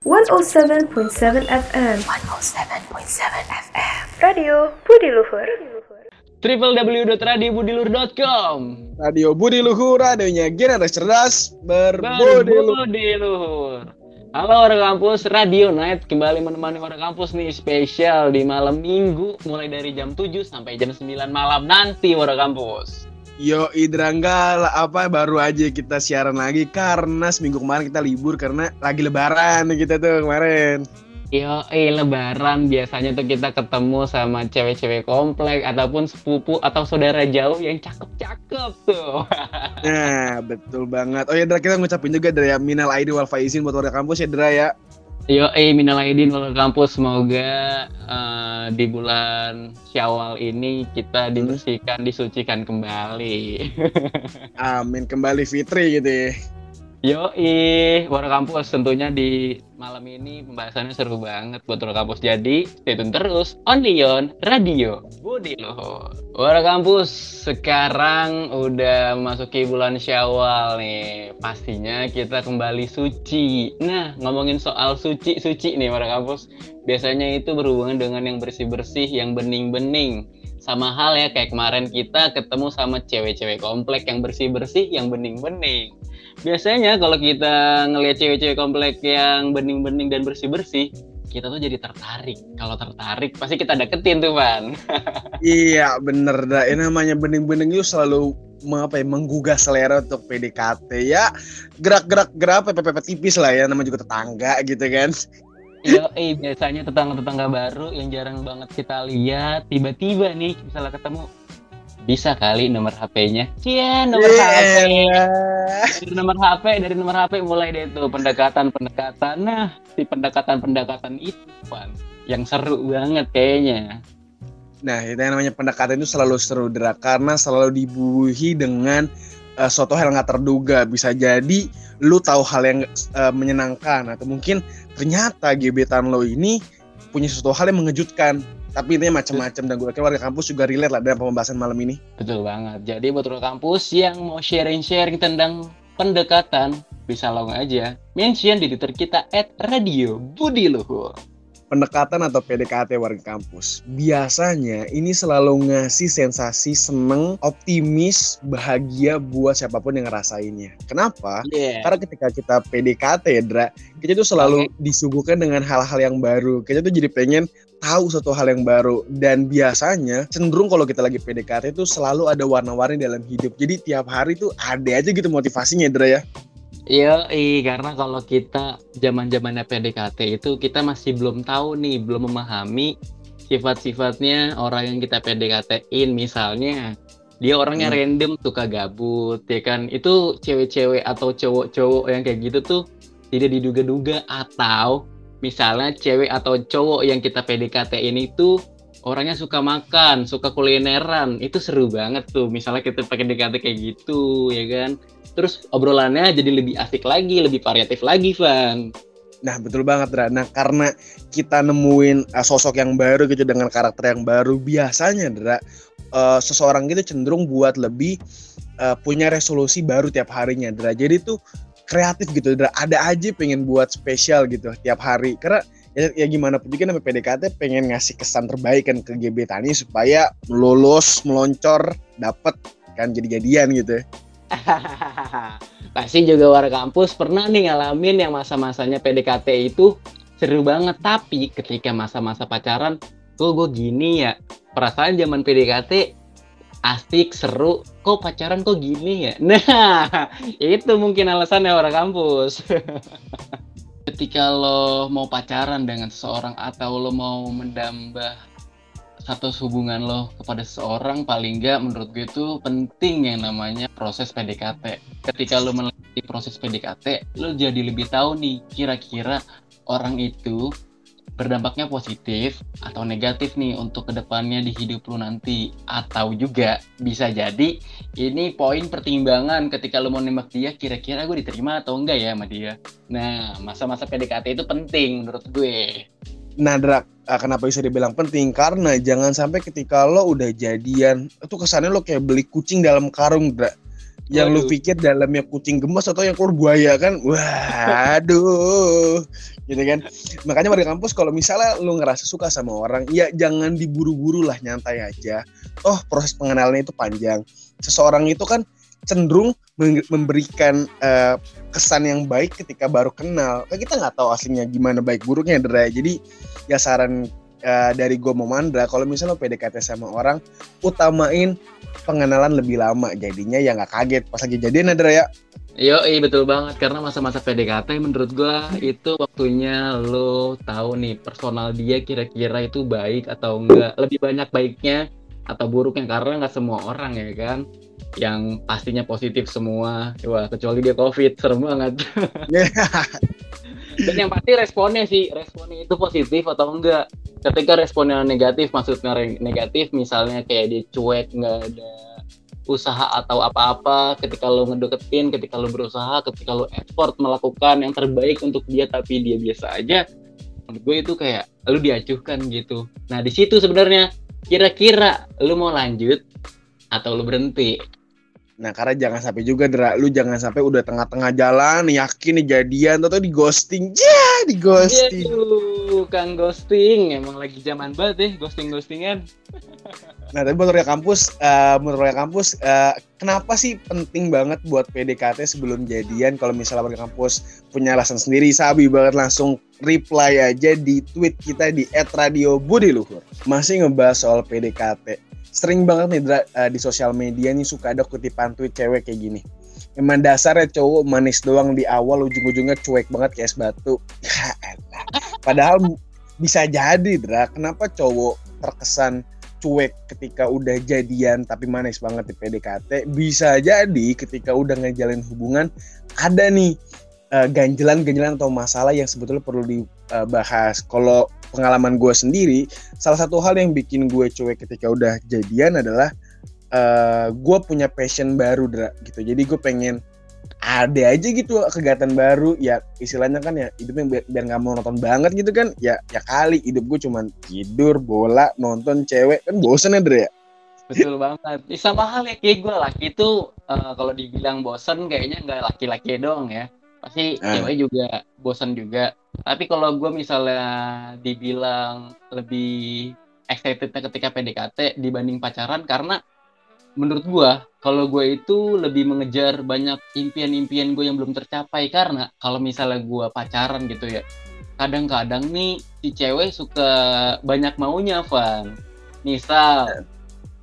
107.7 FM 107.7 FM Radio Budi Luhur. www.radiobudilur.com Radio Budi Luhur, radionya generasi cerdas berbudi luhur. Berbudi Luhur. Halo warga kampus, Radio Night. Kembali menemani warga kampus nih spesial di malam minggu mulai dari jam 7 sampai jam 9 malam nanti warga kampus Yo Idrangga apa baru aja kita siaran lagi karena seminggu kemarin kita libur karena lagi lebaran kita tuh kemarin. Yo, eh lebaran biasanya tuh kita ketemu sama cewek-cewek komplek ataupun sepupu atau saudara jauh yang cakep-cakep tuh. Nah, betul banget. Oh ya, Dra, kita ngucapin juga dari ya, minal aidin wal faizin buat warga kampus ya, Dra ya. Yo, eh minal aidin wal kampus semoga uh, di bulan Syawal ini kita dibersihkan, disucikan kembali. Amin kembali Fitri gitu ya. Yo, ih, warga kampus tentunya di malam ini pembahasannya seru banget buat warga kampus. Jadi, stay tune terus only on Radio Budi Luhur. Warga kampus sekarang udah masuki bulan Syawal nih. Pastinya kita kembali suci. Nah, ngomongin soal suci-suci nih warga kampus. Biasanya itu berhubungan dengan yang bersih-bersih, yang bening-bening. Sama hal ya kayak kemarin kita ketemu sama cewek-cewek komplek yang bersih-bersih, yang bening-bening biasanya kalau kita ngelihat cewek-cewek komplek yang bening-bening dan bersih-bersih kita tuh jadi tertarik. Kalau tertarik pasti kita deketin tuh, Van. iya, bener dah. Ini namanya bening-bening itu selalu apa ya, menggugah selera untuk PDKT ya gerak-gerak gerak pepe tipis lah ya namanya juga tetangga gitu kan Iya, eh biasanya tetangga-tetangga baru yang jarang banget kita lihat tiba-tiba nih misalnya ketemu bisa kali nomor HP-nya. Iya, nomor yeah. HP. Dari nomor HP, dari nomor HP mulai deh tuh pendekatan-pendekatan. Nah, si pendekatan-pendekatan itu, Pan, yang seru banget kayaknya. Nah, itu yang namanya pendekatan itu selalu seru, Dra, karena selalu dibuhi dengan uh, suatu hal yang nggak terduga. Bisa jadi lu tahu hal yang uh, menyenangkan atau mungkin ternyata gebetan lo ini punya sesuatu hal yang mengejutkan tapi ini macam-macam dan gue yakin warga kampus juga relate lah dengan pembahasan malam ini. Betul banget. Jadi buat warga kampus yang mau sharing-sharing tentang pendekatan, bisa langsung aja mention di Twitter kita at Radio Budi Luhur pendekatan atau PDKT warga kampus. Biasanya ini selalu ngasih sensasi seneng, optimis, bahagia buat siapa pun yang ngerasainnya. Kenapa? Yeah. Karena ketika kita PDKT, Dra, kita tuh selalu okay. disuguhkan dengan hal-hal yang baru. Kita tuh jadi pengen tahu satu hal yang baru dan biasanya cenderung kalau kita lagi PDKT itu selalu ada warna-warni dalam hidup. Jadi tiap hari tuh ada aja gitu motivasinya, Dra ya. Iya, karena kalau kita zaman zamannya PDKT itu kita masih belum tahu nih, belum memahami sifat-sifatnya orang yang kita PDKT-in. Misalnya, dia orangnya hmm. random, suka gabut, ya kan? Itu cewek-cewek atau cowok-cowok yang kayak gitu tuh tidak diduga-duga. Atau misalnya cewek atau cowok yang kita PDKT ini tuh orangnya suka makan, suka kulineran. Itu seru banget tuh. Misalnya kita pakai DKT kayak gitu, ya kan? Terus obrolannya jadi lebih asik lagi, lebih variatif lagi, Van. Nah betul banget Dra. Nah karena kita nemuin uh, sosok yang baru gitu dengan karakter yang baru biasanya Dra uh, seseorang gitu cenderung buat lebih uh, punya resolusi baru tiap harinya Dra. Jadi tuh kreatif gitu Dra. Ada aja pengen buat spesial gitu tiap hari karena ya, ya gimana pun juga namanya PDKT pengen ngasih kesan terbaik kan ke gebetannya supaya lulus meloncor dapet kan jadi jadian gitu. Pasti juga warga kampus pernah nih ngalamin yang masa-masanya PDKT itu seru banget. Tapi ketika masa-masa pacaran, kok gue gini ya. Perasaan zaman PDKT asik, seru. Kok pacaran kok gini ya? Nah, itu mungkin alasannya warga kampus. ketika lo mau pacaran dengan seseorang atau lo mau mendambah status hubungan lo kepada seseorang paling nggak menurut gue itu penting yang namanya proses PDKT. Ketika lo melalui proses PDKT, lo jadi lebih tahu nih kira-kira orang itu berdampaknya positif atau negatif nih untuk ke depannya di hidup lo nanti. Atau juga bisa jadi ini poin pertimbangan ketika lo mau nembak dia kira-kira gue diterima atau enggak ya sama dia. Nah masa-masa PDKT itu penting menurut gue. Nah, Dra, ah, kenapa bisa dibilang penting? Karena jangan sampai ketika lo udah jadian, itu kesannya lo kayak beli kucing dalam karung, Dra. yang Waduh. lu pikir dalamnya kucing gemes atau yang keluar buaya kan waduh gitu kan makanya warga kampus kalau misalnya lu ngerasa suka sama orang ya jangan diburu-buru lah nyantai aja oh proses pengenalannya itu panjang seseorang itu kan cenderung memberikan uh, kesan yang baik ketika baru kenal. Kan kita nggak tahu aslinya gimana baik buruknya Dra jadi ya saran uh, dari gue Momandra kalau misalnya lo PDKT sama orang utamain pengenalan lebih lama. Jadinya ya nggak kaget. Pas lagi jadian ada ya? Yo, iya betul banget. Karena masa-masa PDKT menurut gua itu waktunya lo tahu nih personal dia kira-kira itu baik atau enggak lebih banyak baiknya atau buruknya karena nggak semua orang ya kan yang pastinya positif semua. Wah kecuali dia covid serem banget. Dan yang pasti responnya sih responnya itu positif atau enggak? Ketika responnya negatif maksudnya negatif misalnya kayak dia cuek nggak ada usaha atau apa-apa ketika lo ngedeketin ketika lo berusaha ketika lo effort melakukan yang terbaik untuk dia tapi dia biasa aja menurut gue itu kayak lo diacuhkan gitu. Nah di situ sebenarnya kira-kira lo mau lanjut atau lo berhenti Nah karena jangan sampai juga Dra, lu jangan sampai udah tengah-tengah jalan yakin nih jadian atau di ghosting, ya di ghosting. Iya kang ghosting, emang lagi zaman banget deh ghosting ghostingan. Nah tapi menurut kampus, uh, menurut kampus, uh, kenapa sih penting banget buat PDKT sebelum jadian? Kalau misalnya warga kampus punya alasan sendiri, sabi banget langsung reply aja di tweet kita di @radiobudiluhur. Masih ngebahas soal PDKT sering banget nih uh, di sosial media nih suka ada kutipan tweet cewek kayak gini. Emang dasarnya cowok manis doang di awal ujung-ujungnya cuek banget kayak es batu. Padahal bisa jadi, Dra. Kenapa cowok terkesan cuek ketika udah jadian tapi manis banget di PDKT? Bisa jadi ketika udah ngejalin hubungan ada nih uh, ganjelan-ganjelan atau masalah yang sebetulnya perlu dibahas. Kalau pengalaman gue sendiri, salah satu hal yang bikin gue cuek ketika udah jadian adalah uh, eh, gue punya passion baru, Dra, gitu. Jadi gue pengen ada aja gitu kegiatan baru. Ya istilahnya kan ya hidupnya biar, biar gak mau nonton banget gitu kan. Ya ya kali hidup gue cuman tidur bola nonton cewek. Kan bosen ya Dra ya? Betul banget. Sama hal ya kayak gue laki itu uh, kalau dibilang bosen kayaknya nggak laki-laki dong ya pasti uh. cewek juga bosan juga. Tapi kalau gue misalnya dibilang lebih excitednya ketika PDKT dibanding pacaran karena menurut gue kalau gue itu lebih mengejar banyak impian-impian gue yang belum tercapai. Karena kalau misalnya gue pacaran gitu ya kadang-kadang nih si cewek suka banyak maunya Van. Misal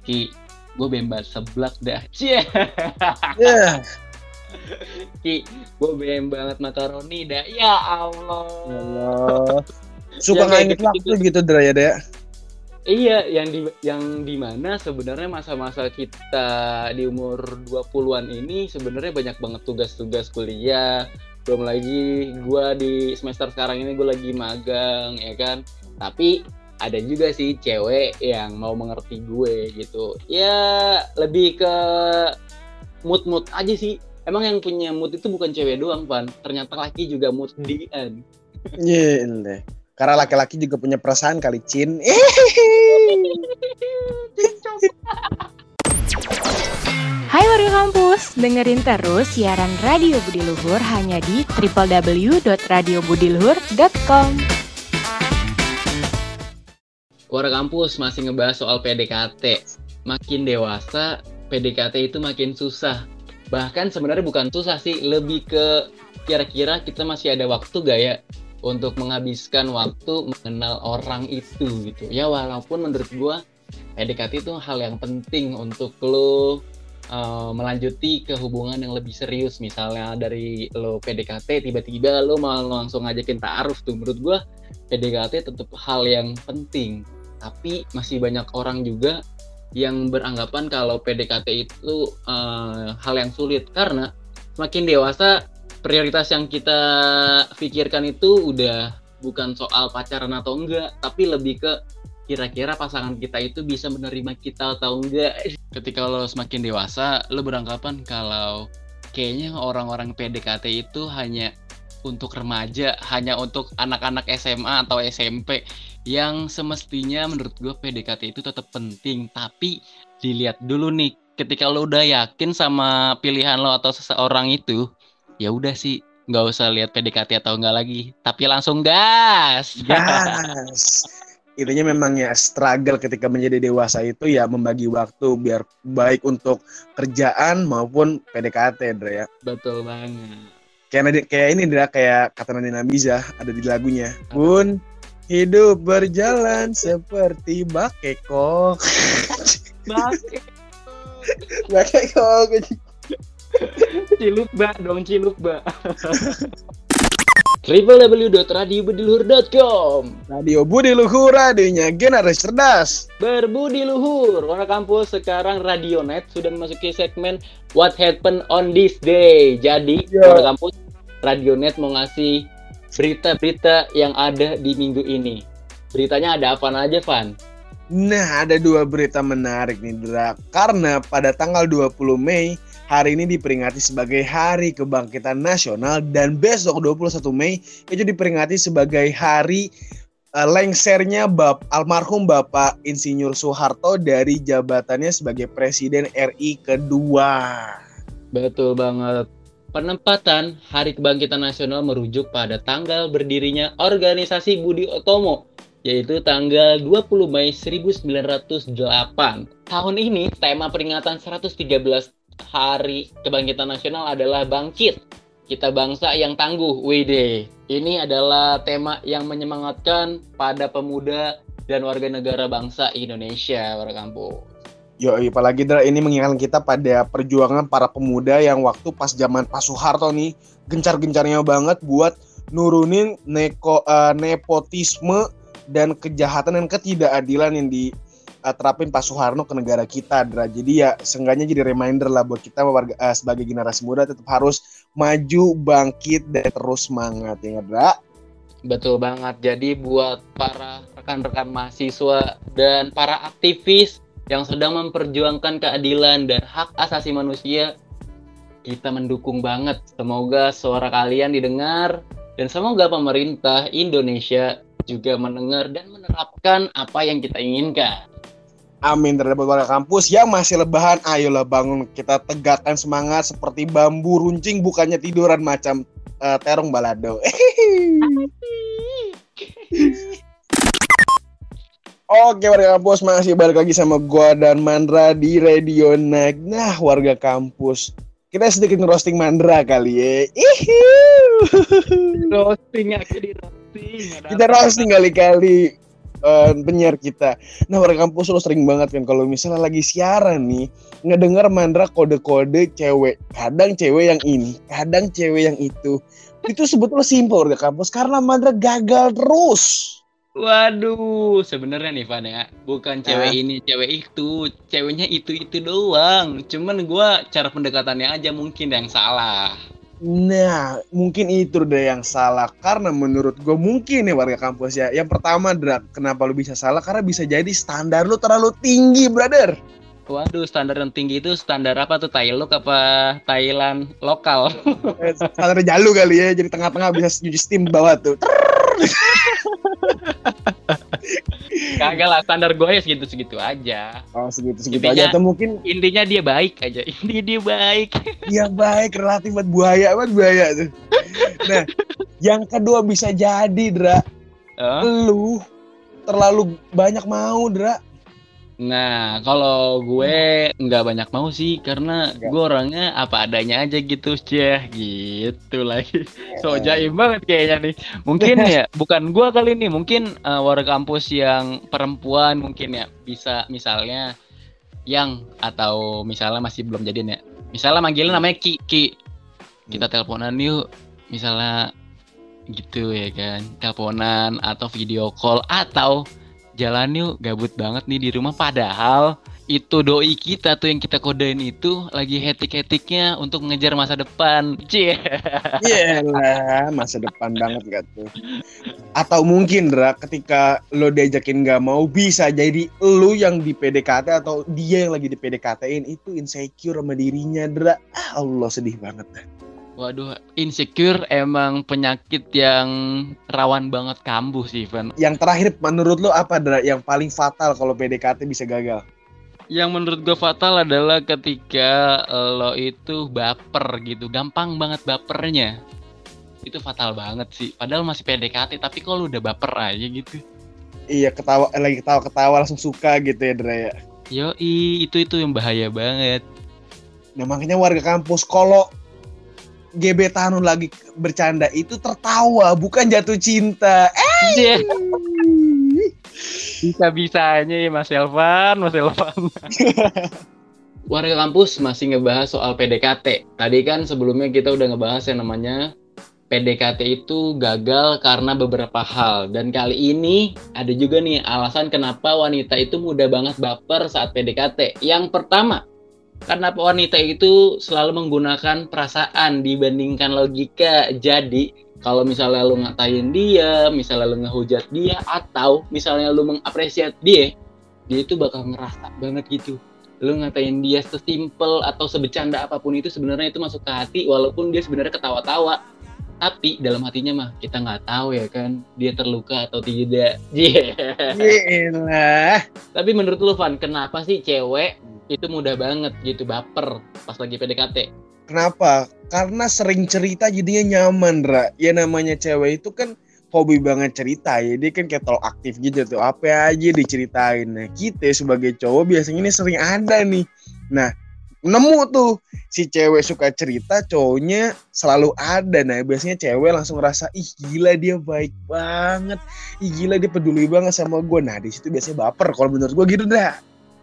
ki gue bebas seblak dah. Cie. Yeah. Ki, gue BM banget makaroni dah. Ya Allah. Ya Allah. Suka ya, gitu, waktu gitu, gitu Dra ya, Dea? Iya, yang di yang di mana sebenarnya masa-masa kita di umur 20-an ini sebenarnya banyak banget tugas-tugas kuliah. Belum lagi gua di semester sekarang ini gue lagi magang ya kan. Tapi ada juga sih cewek yang mau mengerti gue gitu. Ya lebih ke mood-mood aja sih emang yang punya mood itu bukan cewek doang, Pan. Ternyata laki juga mood dian. Iya, yeah, Karena laki-laki juga punya perasaan kali, Cin. Hai warga kampus, dengerin terus siaran Radio Budi Luhur hanya di www.radiobudiluhur.com. Warga kampus masih ngebahas soal PDKT. Makin dewasa, PDKT itu makin susah bahkan sebenarnya bukan susah sih lebih ke kira-kira kita masih ada waktu gak ya untuk menghabiskan waktu mengenal orang itu gitu. Ya walaupun menurut gue PDKT itu hal yang penting untuk lo uh, melanjuti ke hubungan yang lebih serius. Misalnya dari lo PDKT tiba-tiba lo mau langsung ngajakin ta'aruf tuh. Menurut gue PDKT tetap hal yang penting. Tapi masih banyak orang juga yang beranggapan kalau PDKT itu uh, hal yang sulit. Karena semakin dewasa prioritas yang kita pikirkan itu udah bukan soal pacaran atau enggak tapi lebih ke kira-kira pasangan kita itu bisa menerima kita atau enggak. Ketika lo semakin dewasa lo beranggapan kalau kayaknya orang-orang PDKT itu hanya untuk remaja, hanya untuk anak-anak SMA atau SMP yang semestinya menurut gue PDKT itu tetap penting. Tapi dilihat dulu nih ketika lo udah yakin sama pilihan lo atau seseorang itu ya udah sih nggak usah lihat PDKT atau enggak lagi. Tapi langsung gas! Gas! Intinya memang ya struggle ketika menjadi dewasa itu ya membagi waktu biar baik untuk kerjaan maupun PDKT Dra ya. Betul banget kayak kayak ini Dra kayak kata Nadine Namiza ada di lagunya. Pun hidup berjalan seperti bakeko bakeko bakeko ciluk ba dong ciluk ba www.radiobediluhur.com Radio Budi Luhur, radionya generasi cerdas. Berbudi Luhur, warna kampus sekarang Radionet sudah memasuki segmen What Happened on This Day. Jadi, yeah. warna kampus Radionet mau ngasih berita-berita yang ada di minggu ini. Beritanya ada apa aja, Van? Nah, ada dua berita menarik nih, Dra. Karena pada tanggal 20 Mei hari ini diperingati sebagai Hari Kebangkitan Nasional dan besok 21 Mei itu diperingati sebagai hari uh, lengsernya Bap almarhum Bapak Insinyur Soeharto dari jabatannya sebagai Presiden RI kedua. Betul banget. Penempatan Hari Kebangkitan Nasional merujuk pada tanggal berdirinya organisasi Budi Otomo yaitu tanggal 20 Mei 1908. Tahun ini tema peringatan 113 Hari Kebangkitan Nasional adalah bangkit. Kita bangsa yang tangguh, WD. Ini adalah tema yang menyemangatkan pada pemuda dan warga negara bangsa Indonesia, warga kampung. Yo, apalagi ini mengingatkan kita pada perjuangan para pemuda yang waktu pas zaman Pak Soeharto nih gencar-gencarnya banget buat nurunin neko, uh, nepotisme dan kejahatan dan ketidakadilan yang di uh, terapin Pak Soeharno ke negara kita, Dra. Jadi ya seenggaknya jadi reminder lah buat kita warga, uh, sebagai generasi muda tetap harus maju, bangkit, dan terus semangat ya, Dra. Betul banget. Jadi buat para rekan-rekan mahasiswa dan para aktivis yang sedang memperjuangkan keadilan dan hak asasi manusia, kita mendukung banget. Semoga suara kalian didengar dan semoga pemerintah Indonesia juga mendengar dan menerapkan apa yang kita inginkan. Amin terhadap warga kampus yang masih lebahan. Ayolah bangun kita tegakkan semangat seperti bambu runcing bukannya tiduran macam uh, terong balado. Oke warga kampus masih balik lagi sama gua dan Mandra di Radio Naik. Nah warga kampus kita sedikit roasting Mandra kali ya. roasting aku di roasting. Kita roasting kali-kali uh, penyiar kita. Nah warga kampus lo sering banget kan kalau misalnya lagi siaran nih ngedengar Mandra kode-kode cewek. Kadang cewek yang ini, kadang cewek yang itu. Itu sebetulnya simpel warga kampus karena Mandra gagal terus. Waduh, sebenarnya nih Van ya, bukan cewek nah. ini, cewek itu, ceweknya itu itu doang. Cuman gue cara pendekatannya aja mungkin yang salah. Nah, mungkin itu deh yang salah karena menurut gue mungkin ya warga kampus ya. Yang pertama, Drak, kenapa lu bisa salah? Karena bisa jadi standar lu terlalu tinggi, brother. Waduh, standar yang tinggi itu standar apa tuh? Thailand apa Thailand lokal? Eh, standar jalu kali ya, jadi tengah-tengah bisa nyuci steam bawah tuh. Kagak lah standar gue ya segitu segitu aja. Oh segitu segitu intinya, aja atau mungkin intinya dia baik aja. Intinya dia baik. Iya baik relatif buat buaya buat buaya tuh. Nah yang kedua bisa jadi Dra. Uh? Lu terlalu banyak mau Dra. Nah, kalau gue nggak banyak mau sih karena Enggak. gue orangnya apa adanya aja gitu, ceh gitu lagi. So jaim banget kayaknya nih. Mungkin ya bukan gue kali ini, mungkin uh, warga kampus yang perempuan mungkin ya bisa misalnya yang atau misalnya masih belum jadian ya. Misalnya manggilnya namanya Ki, Ki. Kita hmm. teleponan yuk. Misalnya gitu ya kan. Teleponan atau video call atau jalan yuk gabut banget nih di rumah padahal itu doi kita tuh yang kita kodein itu lagi hetik-hetiknya untuk mengejar masa depan. Cie. Iya lah, masa depan banget gak tuh. Atau mungkin Dra, ketika lo diajakin gak mau bisa jadi lo yang di PDKT atau dia yang lagi di PDKT-in itu insecure sama dirinya Dra. Ah, Allah sedih banget. Waduh, insecure emang penyakit yang rawan banget kambuh sih, Van. Yang terakhir menurut lo apa, Dra, yang paling fatal kalau PDKT bisa gagal? Yang menurut gue fatal adalah ketika lo itu baper gitu, gampang banget bapernya. Itu fatal banget sih. Padahal masih PDKT, tapi kalau udah baper aja gitu. Iya, ketawa lagi ketawa-ketawa langsung suka gitu ya, Dra ya. Yo, itu itu yang bahaya banget. Nah, makanya warga kampus kalau gebetan lagi bercanda itu tertawa, bukan jatuh cinta. Eh. Yeah. Bisa-bisanya ya Mas Elvan, Mas Elvan. Warga kampus masih ngebahas soal PDKT. Tadi kan sebelumnya kita udah ngebahas yang namanya PDKT itu gagal karena beberapa hal. Dan kali ini ada juga nih alasan kenapa wanita itu mudah banget baper saat PDKT. Yang pertama, karena wanita itu selalu menggunakan perasaan dibandingkan logika. Jadi kalau misalnya lu ngatain dia, misalnya lu ngehujat dia, atau misalnya lu mengapresiasi dia, dia itu bakal ngerasa banget gitu. Lu ngatain dia sesimpel atau sebecanda apa pun itu sebenarnya itu masuk ke hati, walaupun dia sebenarnya ketawa-tawa. Tapi dalam hatinya mah kita nggak tahu ya kan dia terluka atau tidak. Yeah. Tapi menurut lu Van, kenapa sih cewek itu mudah banget gitu baper pas lagi PDKT? Kenapa? Karena sering cerita jadinya nyaman, Ra. Ya namanya cewek itu kan hobi banget cerita ya. Dia kan kayak tol aktif gitu tuh. Apa aja diceritain. Nah, kita sebagai cowok biasanya ini sering ada nih. Nah, nemu tuh si cewek suka cerita cowoknya selalu ada nah biasanya cewek langsung ngerasa ih gila dia baik banget ih gila dia peduli banget sama gue nah di situ biasanya baper kalau menurut gue gitu dah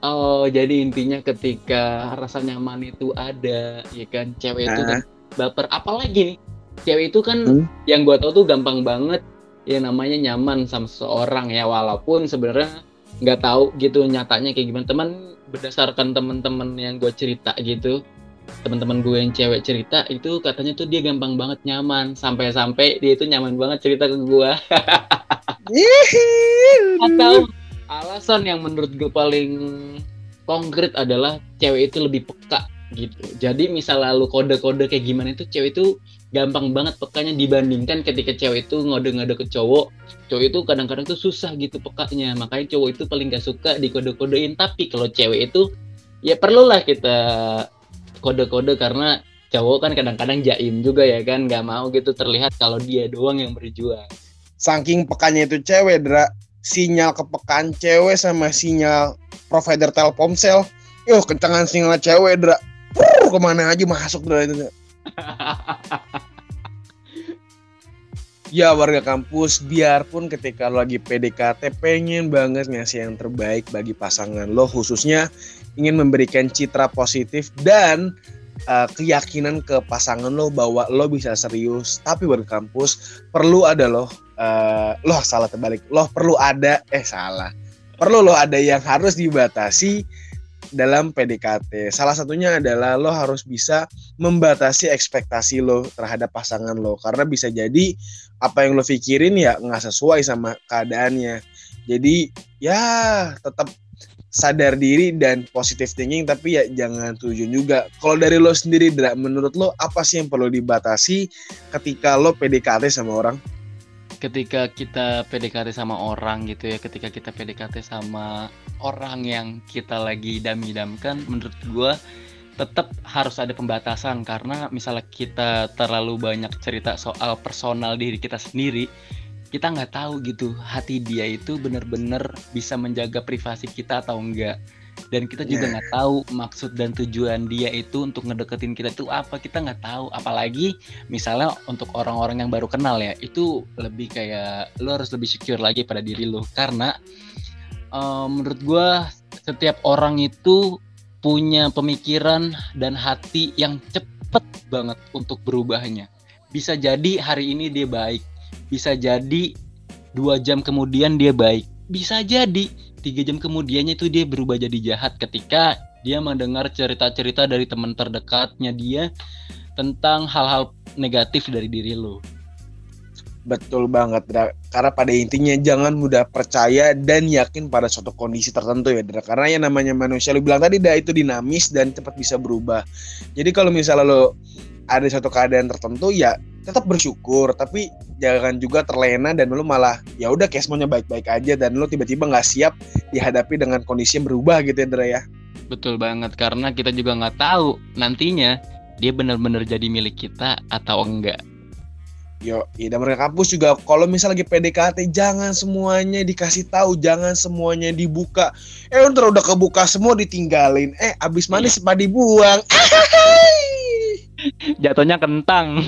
Oh, jadi intinya ketika rasa nyaman itu ada, ya kan, cewek nah. itu kan baper. Apalagi nih, cewek itu kan hmm? yang gue tau tuh gampang banget, ya namanya nyaman sama seorang ya, walaupun sebenarnya nggak tahu gitu nyatanya kayak gimana. Teman berdasarkan teman-teman yang gue cerita gitu, teman-teman gue yang cewek cerita itu katanya tuh dia gampang banget nyaman, sampai-sampai dia itu nyaman banget cerita ke gue. Atau alasan yang menurut gue paling konkret adalah cewek itu lebih peka gitu. Jadi misal lalu kode-kode kayak gimana itu cewek itu gampang banget pekanya dibandingkan ketika cewek itu ngode-ngode ke cowok. Cowok itu kadang-kadang tuh susah gitu pekanya. Makanya cowok itu paling gak suka dikode-kodein. Tapi kalau cewek itu ya perlulah kita kode-kode karena cowok kan kadang-kadang jaim juga ya kan nggak mau gitu terlihat kalau dia doang yang berjuang. Saking pekanya itu cewek, Dra, sinyal kepekaan cewek sama sinyal provider Telkomsel. Yo, kencangan sinyal cewek, Dra. Puh, ke mana aja masuk, Dra itu. ya warga kampus biarpun ketika lo lagi PDKT pengen banget ngasih yang terbaik bagi pasangan lo khususnya ingin memberikan citra positif dan uh, keyakinan ke pasangan lo bahwa lo bisa serius tapi warga kampus perlu ada lo uh, loh salah terbalik loh perlu ada eh salah perlu loh ada yang harus dibatasi dalam PDKT. Salah satunya adalah lo harus bisa membatasi ekspektasi lo terhadap pasangan lo karena bisa jadi apa yang lo pikirin ya nggak sesuai sama keadaannya. Jadi ya tetap sadar diri dan positive thinking tapi ya jangan tujuan juga. Kalau dari lo sendiri, menurut lo apa sih yang perlu dibatasi ketika lo PDKT sama orang? Ketika kita PDKT sama orang gitu ya ketika kita PDKT sama orang yang kita lagi idam-idamkan menurut gue tetap harus ada pembatasan. Karena misalnya kita terlalu banyak cerita soal personal diri kita sendiri kita nggak tahu gitu hati dia itu benar-benar bisa menjaga privasi kita atau enggak dan kita juga nggak yeah. tahu maksud dan tujuan dia itu untuk ngedeketin kita itu apa. Kita nggak tahu. Apalagi misalnya untuk orang-orang yang baru kenal ya itu lebih kayak lo harus lebih secure lagi pada diri lo karena um, menurut gue setiap orang itu punya pemikiran dan hati yang cepet banget untuk berubahnya. Bisa jadi hari ini dia baik. Bisa jadi dua jam kemudian dia baik. Bisa jadi tiga jam kemudiannya itu dia berubah jadi jahat ketika dia mendengar cerita-cerita dari teman terdekatnya dia tentang hal-hal negatif dari diri lo. Betul banget, Dra. Karena pada intinya jangan mudah percaya dan yakin pada suatu kondisi tertentu ya, Dra. Karena yang namanya manusia, lu bilang tadi, dah itu dinamis dan cepat bisa berubah. Jadi kalau misalnya lo ada suatu keadaan tertentu, ya tetap bersyukur tapi jangan juga terlena dan lu malah ya udah semuanya baik-baik aja dan lu tiba-tiba nggak siap dihadapi dengan kondisi yang berubah gitu ya Dra ya Betul banget karena kita juga nggak tahu nantinya dia benar-benar jadi milik kita atau enggak. Yo, dan mereka kampus juga kalau misal lagi PDKT jangan semuanya dikasih tahu, jangan semuanya dibuka. Eh ntar udah kebuka semua ditinggalin. Eh abis manis iya. dibuang. Jatuhnya kentang.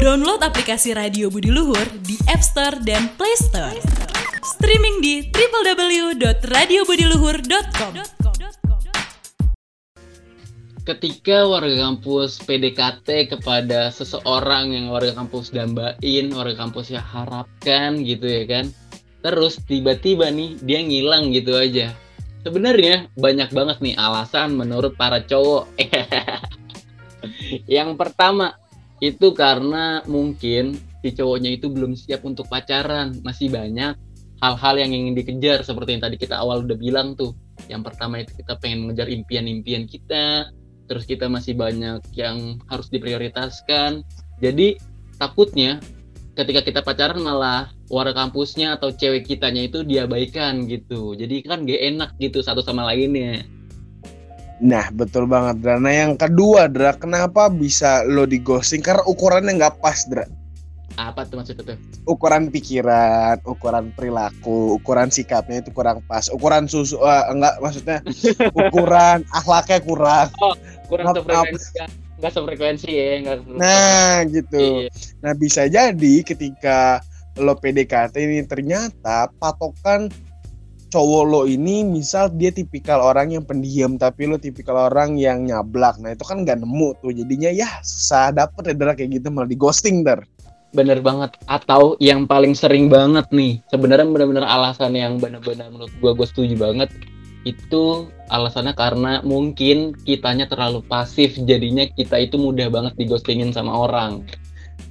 Download aplikasi Radio Budi Luhur di App Store dan Play Store. Streaming di www.radiobudiluhur.com ketika warga kampus PDKT kepada seseorang yang warga kampus dambain, warga kampus ya harapkan gitu ya kan. Terus tiba-tiba nih dia ngilang gitu aja. Sebenarnya banyak banget nih alasan menurut para cowok. yang pertama itu karena mungkin si cowoknya itu belum siap untuk pacaran, masih banyak hal-hal yang ingin dikejar seperti yang tadi kita awal udah bilang tuh. Yang pertama itu kita pengen mengejar impian-impian kita, terus kita masih banyak yang harus diprioritaskan jadi takutnya ketika kita pacaran malah warga kampusnya atau cewek kitanya itu diabaikan gitu jadi kan gak enak gitu satu sama lainnya Nah betul banget Dra. Nah yang kedua Dra, kenapa bisa lo di ghosting? Karena ukurannya nggak pas Dra. Apa tuh maksudnya tuh? Ukuran pikiran, ukuran perilaku, ukuran sikapnya itu kurang pas. Ukuran susu, uh, enggak maksudnya ukuran akhlaknya kurang. Oh, kurang maaf. Nggak sefrekuensi ya nggak nah gitu. Iya. nah bisa jadi ketika lo PDKT ini ternyata patokan cowok lo ini misal dia tipikal orang yang pendiam tapi lo tipikal orang yang nyablak. Nah itu kan nggak nemu tuh. Jadinya ya susah dapet ya kayak gitu. Malah di ghosting der bener banget. Atau yang paling sering banget nih sebenarnya bener-bener alasan yang bener-bener menurut gua gue setuju banget itu alasannya karena mungkin kitanya terlalu pasif jadinya kita itu mudah banget digostingin sama orang.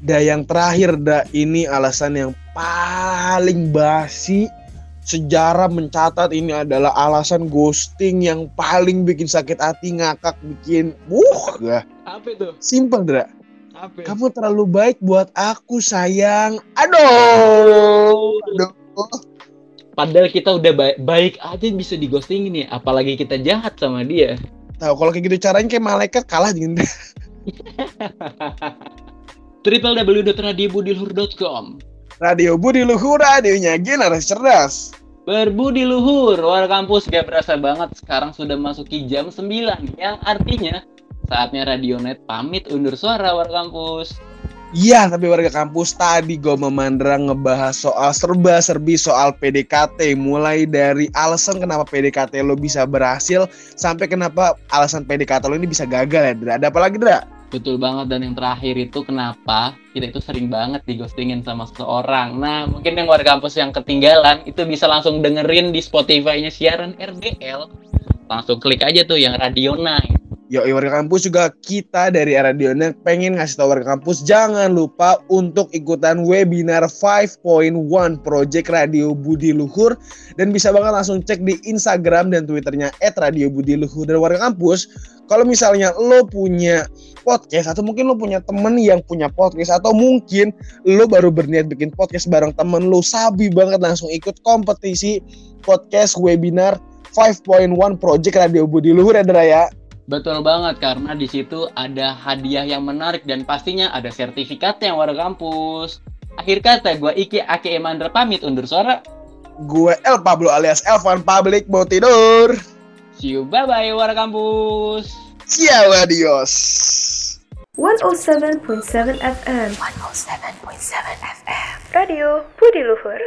Da yang terakhir da ini alasan yang paling basi sejarah mencatat ini adalah alasan ghosting yang paling bikin sakit hati ngakak bikin buh gak. Apa itu? Simpel Dra. Apa? Kamu terlalu baik buat aku sayang. Aduh. Aduh. Padahal kita udah baik, baik aja bisa di ghosting ini, apalagi kita jahat sama dia. Tahu kalau kayak gitu caranya kayak malaikat kalah dengan www.radiobudilhur.com Radio Budi Luhur, radionya generasi cerdas. Berbudi luhur, warga kampus gak berasa banget sekarang sudah masuki jam 9 yang artinya saatnya Radionet pamit undur suara warga kampus. Iya, tapi warga kampus tadi gue memandang ngebahas soal serba-serbi soal PDKT. Mulai dari alasan kenapa PDKT lo bisa berhasil, sampai kenapa alasan PDKT lo ini bisa gagal ya, Dra. Ada apa lagi, Dra? Betul banget, dan yang terakhir itu kenapa kita itu sering banget digostingin sama seseorang. Nah, mungkin yang warga kampus yang ketinggalan, itu bisa langsung dengerin di Spotify-nya siaran RDL. Langsung klik aja tuh yang Radio Night Yo, warga kampus juga kita dari Radionet pengen ngasih tahu warga kampus jangan lupa untuk ikutan webinar 5.1 Project Radio Budi Luhur dan bisa banget langsung cek di Instagram dan Twitternya @radiobudiluhur dan warga kampus. Kalau misalnya lo punya podcast atau mungkin lo punya temen yang punya podcast atau mungkin lo baru berniat bikin podcast bareng temen lo sabi banget langsung ikut kompetisi podcast webinar 5.1 Project Radio Budi Luhur ya Draya. Betul banget karena di situ ada hadiah yang menarik dan pastinya ada sertifikat yang warga kampus. Akhir kata gue Iki Aki Emandra pamit undur suara. Gue El Pablo alias Elvan Public mau tidur. See you bye bye warga kampus. Ciao adios. 107.7 FM 107.7 FM Radio Budi Luhur